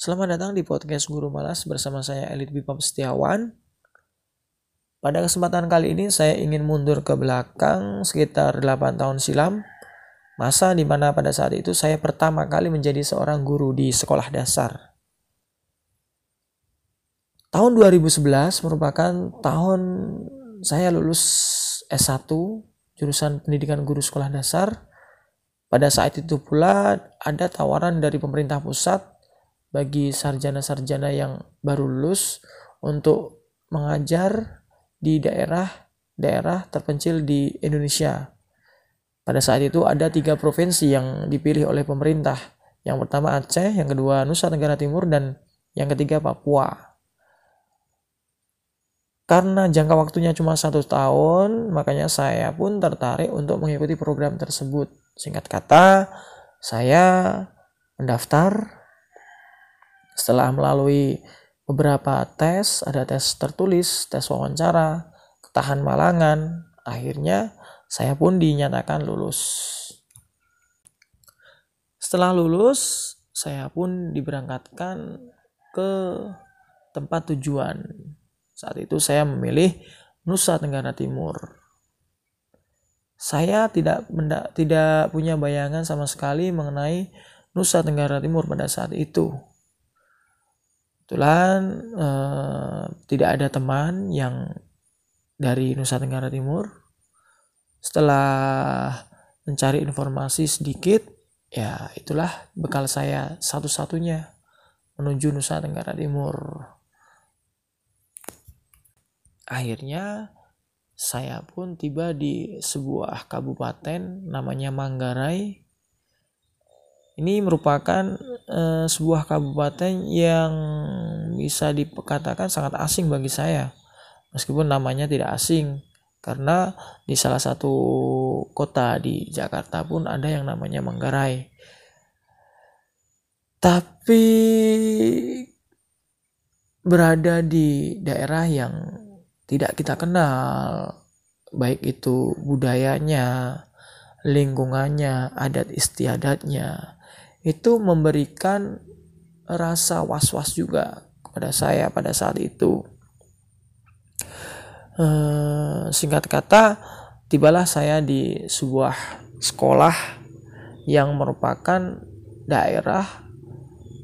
Selamat datang di podcast Guru Malas bersama saya Elit Bipam Setiawan. Pada kesempatan kali ini saya ingin mundur ke belakang sekitar 8 tahun silam. Masa di mana pada saat itu saya pertama kali menjadi seorang guru di sekolah dasar. Tahun 2011 merupakan tahun saya lulus S1 jurusan pendidikan guru sekolah dasar. Pada saat itu pula ada tawaran dari pemerintah pusat bagi sarjana-sarjana yang baru lulus untuk mengajar di daerah-daerah terpencil di Indonesia. Pada saat itu ada tiga provinsi yang dipilih oleh pemerintah. Yang pertama Aceh, yang kedua Nusa Tenggara Timur, dan yang ketiga Papua. Karena jangka waktunya cuma satu tahun, makanya saya pun tertarik untuk mengikuti program tersebut. Singkat kata, saya mendaftar setelah melalui beberapa tes, ada tes tertulis, tes wawancara, ketahan malangan, akhirnya saya pun dinyatakan lulus. Setelah lulus, saya pun diberangkatkan ke tempat tujuan saat itu saya memilih Nusa Tenggara Timur. Saya tidak tidak punya bayangan sama sekali mengenai Nusa Tenggara Timur pada saat itu. Kebetulan eh, tidak ada teman yang dari Nusa Tenggara Timur. Setelah mencari informasi sedikit, ya itulah bekal saya satu-satunya menuju Nusa Tenggara Timur akhirnya saya pun tiba di sebuah kabupaten namanya Manggarai. Ini merupakan uh, sebuah kabupaten yang bisa dikatakan sangat asing bagi saya. Meskipun namanya tidak asing karena di salah satu kota di Jakarta pun ada yang namanya Manggarai. Tapi berada di daerah yang tidak kita kenal, baik itu budayanya, lingkungannya, adat istiadatnya, itu memberikan rasa was-was juga kepada saya pada saat itu. E, singkat kata, tibalah saya di sebuah sekolah yang merupakan daerah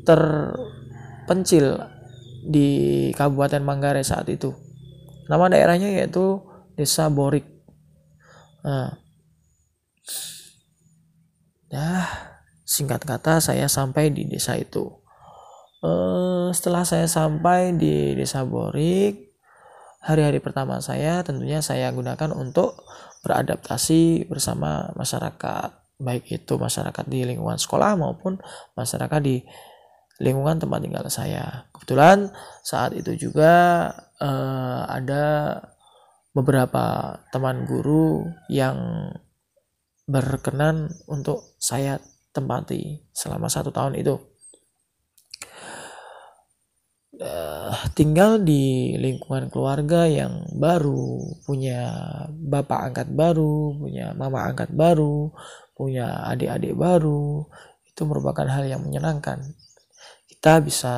terpencil di Kabupaten Manggarai saat itu Nama daerahnya yaitu Desa Borik. Nah, nah singkat kata saya sampai di desa itu. Uh, setelah saya sampai di Desa Borik, hari-hari pertama saya tentunya saya gunakan untuk beradaptasi bersama masyarakat, baik itu masyarakat di lingkungan sekolah maupun masyarakat di lingkungan tempat tinggal saya. Kebetulan saat itu juga uh, ada beberapa teman guru yang berkenan untuk saya tempati selama satu tahun itu. Uh, tinggal di lingkungan keluarga yang baru, punya bapak angkat baru, punya mama angkat baru, punya adik-adik baru, itu merupakan hal yang menyenangkan kita bisa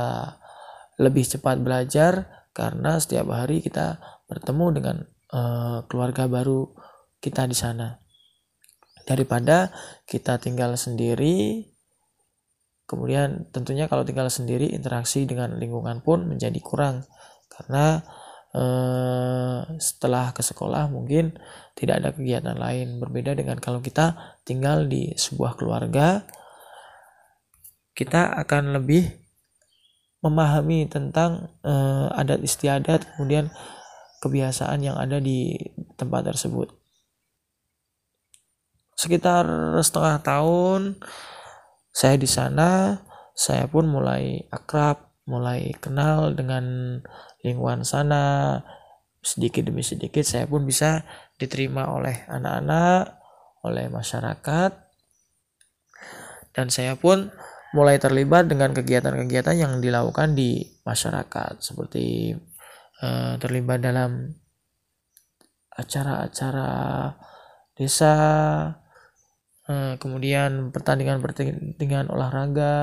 lebih cepat belajar karena setiap hari kita bertemu dengan uh, keluarga baru kita di sana daripada kita tinggal sendiri kemudian tentunya kalau tinggal sendiri interaksi dengan lingkungan pun menjadi kurang. Karena uh, setelah ke sekolah mungkin tidak ada kegiatan lain. Berbeda dengan kalau kita tinggal di sebuah keluarga kita akan lebih memahami tentang uh, adat istiadat kemudian kebiasaan yang ada di tempat tersebut sekitar setengah tahun saya di sana saya pun mulai akrab mulai kenal dengan lingkungan sana. Sedikit demi sedikit saya pun bisa diterima oleh anak-anak oleh masyarakat. Dan saya pun mulai terlibat dengan kegiatan-kegiatan yang dilakukan di masyarakat. Seperti uh, terlibat dalam acara-acara desa uh, kemudian pertandingan-pertandingan olahraga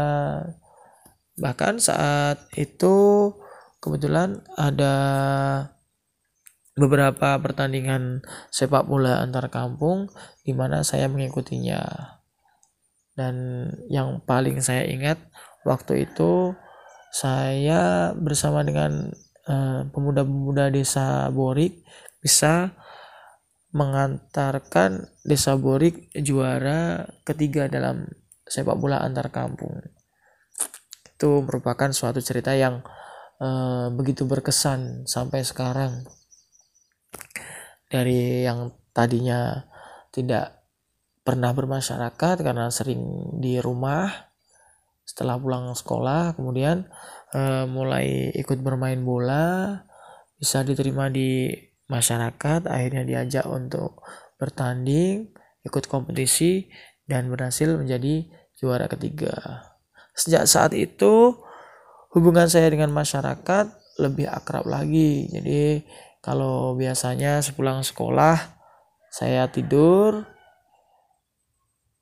bahkan saat itu kebetulan ada beberapa pertandingan sepak bola antar kampung di mana saya mengikutinya. Dan yang paling saya ingat waktu itu saya bersama dengan pemuda pemuda-pemuda desa Borik bisa mengantarkan desa Borik juara ketiga dalam sepak bola antar kampung. Itu merupakan suatu cerita yang uh, begitu berkesan sampai sekarang dari yang tadinya tidak pernah bermasyarakat karena sering di rumah setelah pulang sekolah kemudian e, mulai ikut bermain bola bisa diterima di masyarakat akhirnya diajak untuk bertanding ikut kompetisi dan berhasil menjadi juara ketiga. Sejak saat itu hubungan saya dengan masyarakat lebih akrab lagi. Jadi kalau biasanya sepulang sekolah saya tidur.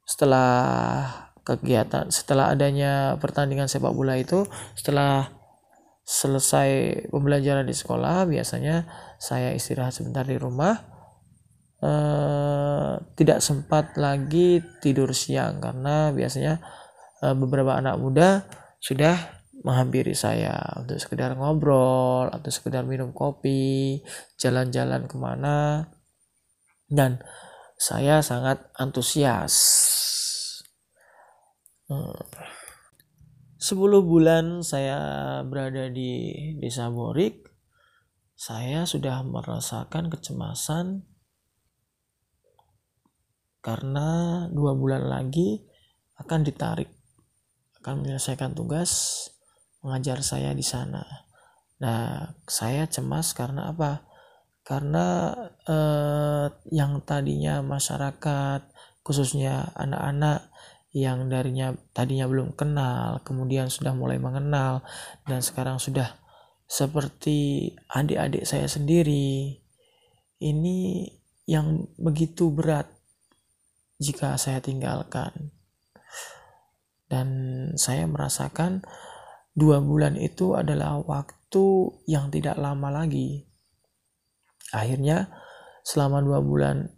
Setelah kegiatan setelah adanya pertandingan sepak bola itu setelah selesai pembelajaran di sekolah biasanya saya istirahat sebentar di rumah. E, tidak sempat lagi tidur siang karena biasanya e, beberapa anak muda sudah menghampiri saya untuk sekedar ngobrol atau sekedar minum kopi jalan-jalan ke mana. Dan saya sangat antusias. E, 10 bulan saya berada di desa Borik, saya sudah merasakan kecemasan karena dua bulan lagi akan ditarik, akan menyelesaikan tugas mengajar saya di sana. Nah, saya cemas karena apa? Karena eh, yang tadinya masyarakat, khususnya anak-anak, yang darinya tadinya belum kenal, kemudian sudah mulai mengenal, dan sekarang sudah seperti adik-adik saya sendiri. Ini yang begitu berat jika saya tinggalkan, dan saya merasakan dua bulan itu adalah waktu yang tidak lama lagi. Akhirnya selama dua bulan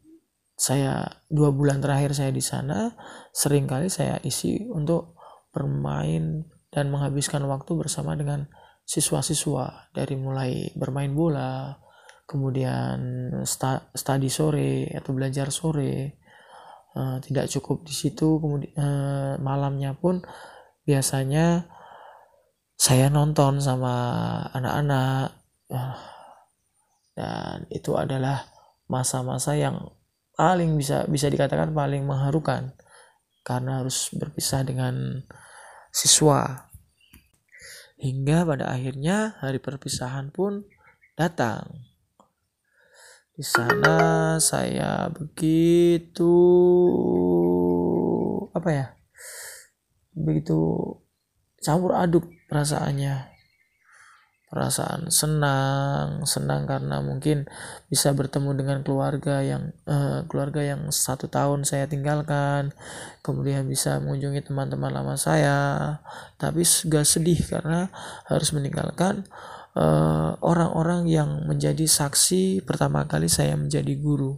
saya dua bulan terakhir saya di sana sering kali saya isi untuk bermain dan menghabiskan waktu bersama dengan siswa-siswa. Dari mulai bermain bola kemudian study sore atau belajar sore uh, tidak cukup di situ kemudian uh, malamnya pun biasanya saya nonton sama anak-anak. Ah, dan itu adalah masa-masa yang paling bisa bisa dikatakan paling mengharukan karena harus berpisah dengan siswa. Hingga pada akhirnya hari perpisahan pun datang. Di sana saya begitu apa ya begitu campur aduk perasaannya perasaan senang senang karena mungkin bisa bertemu dengan keluarga yang uh, keluarga yang satu tahun saya tinggalkan kemudian bisa mengunjungi teman-teman lama saya tapi juga sedih karena harus meninggalkan eh, orang-orang yang menjadi saksi pertama kali saya menjadi guru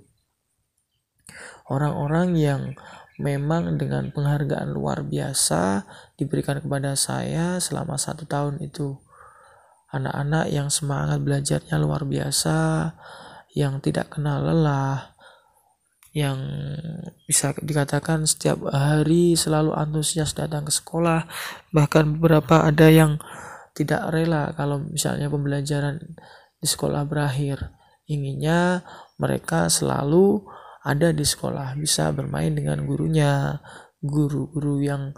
orang-orang yang memang dengan penghargaan luar biasa diberikan kepada saya selama satu tahun itu. Anak-anak yang semangat belajarnya luar biasa, yang tidak kenal lelah, yang bisa dikatakan setiap hari selalu antusias datang ke sekolah, bahkan beberapa ada yang tidak rela kalau misalnya pembelajaran di sekolah berakhir. Inginnya mereka selalu ada di sekolah bisa bermain dengan gurunya guru-guru yang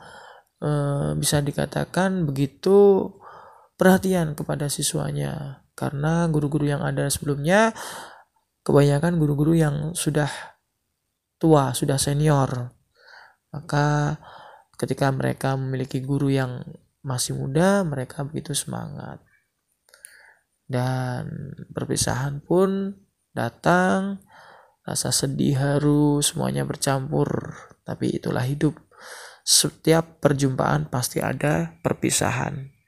e, bisa dikatakan begitu perhatian kepada siswanya karena guru-guru yang ada sebelumnya kebanyakan guru-guru yang sudah tua sudah senior maka ketika mereka memiliki guru yang masih muda mereka begitu semangat dan perpisahan pun datang rasa sedih, haru, semuanya bercampur. Tapi itulah hidup. Setiap perjumpaan pasti ada perpisahan.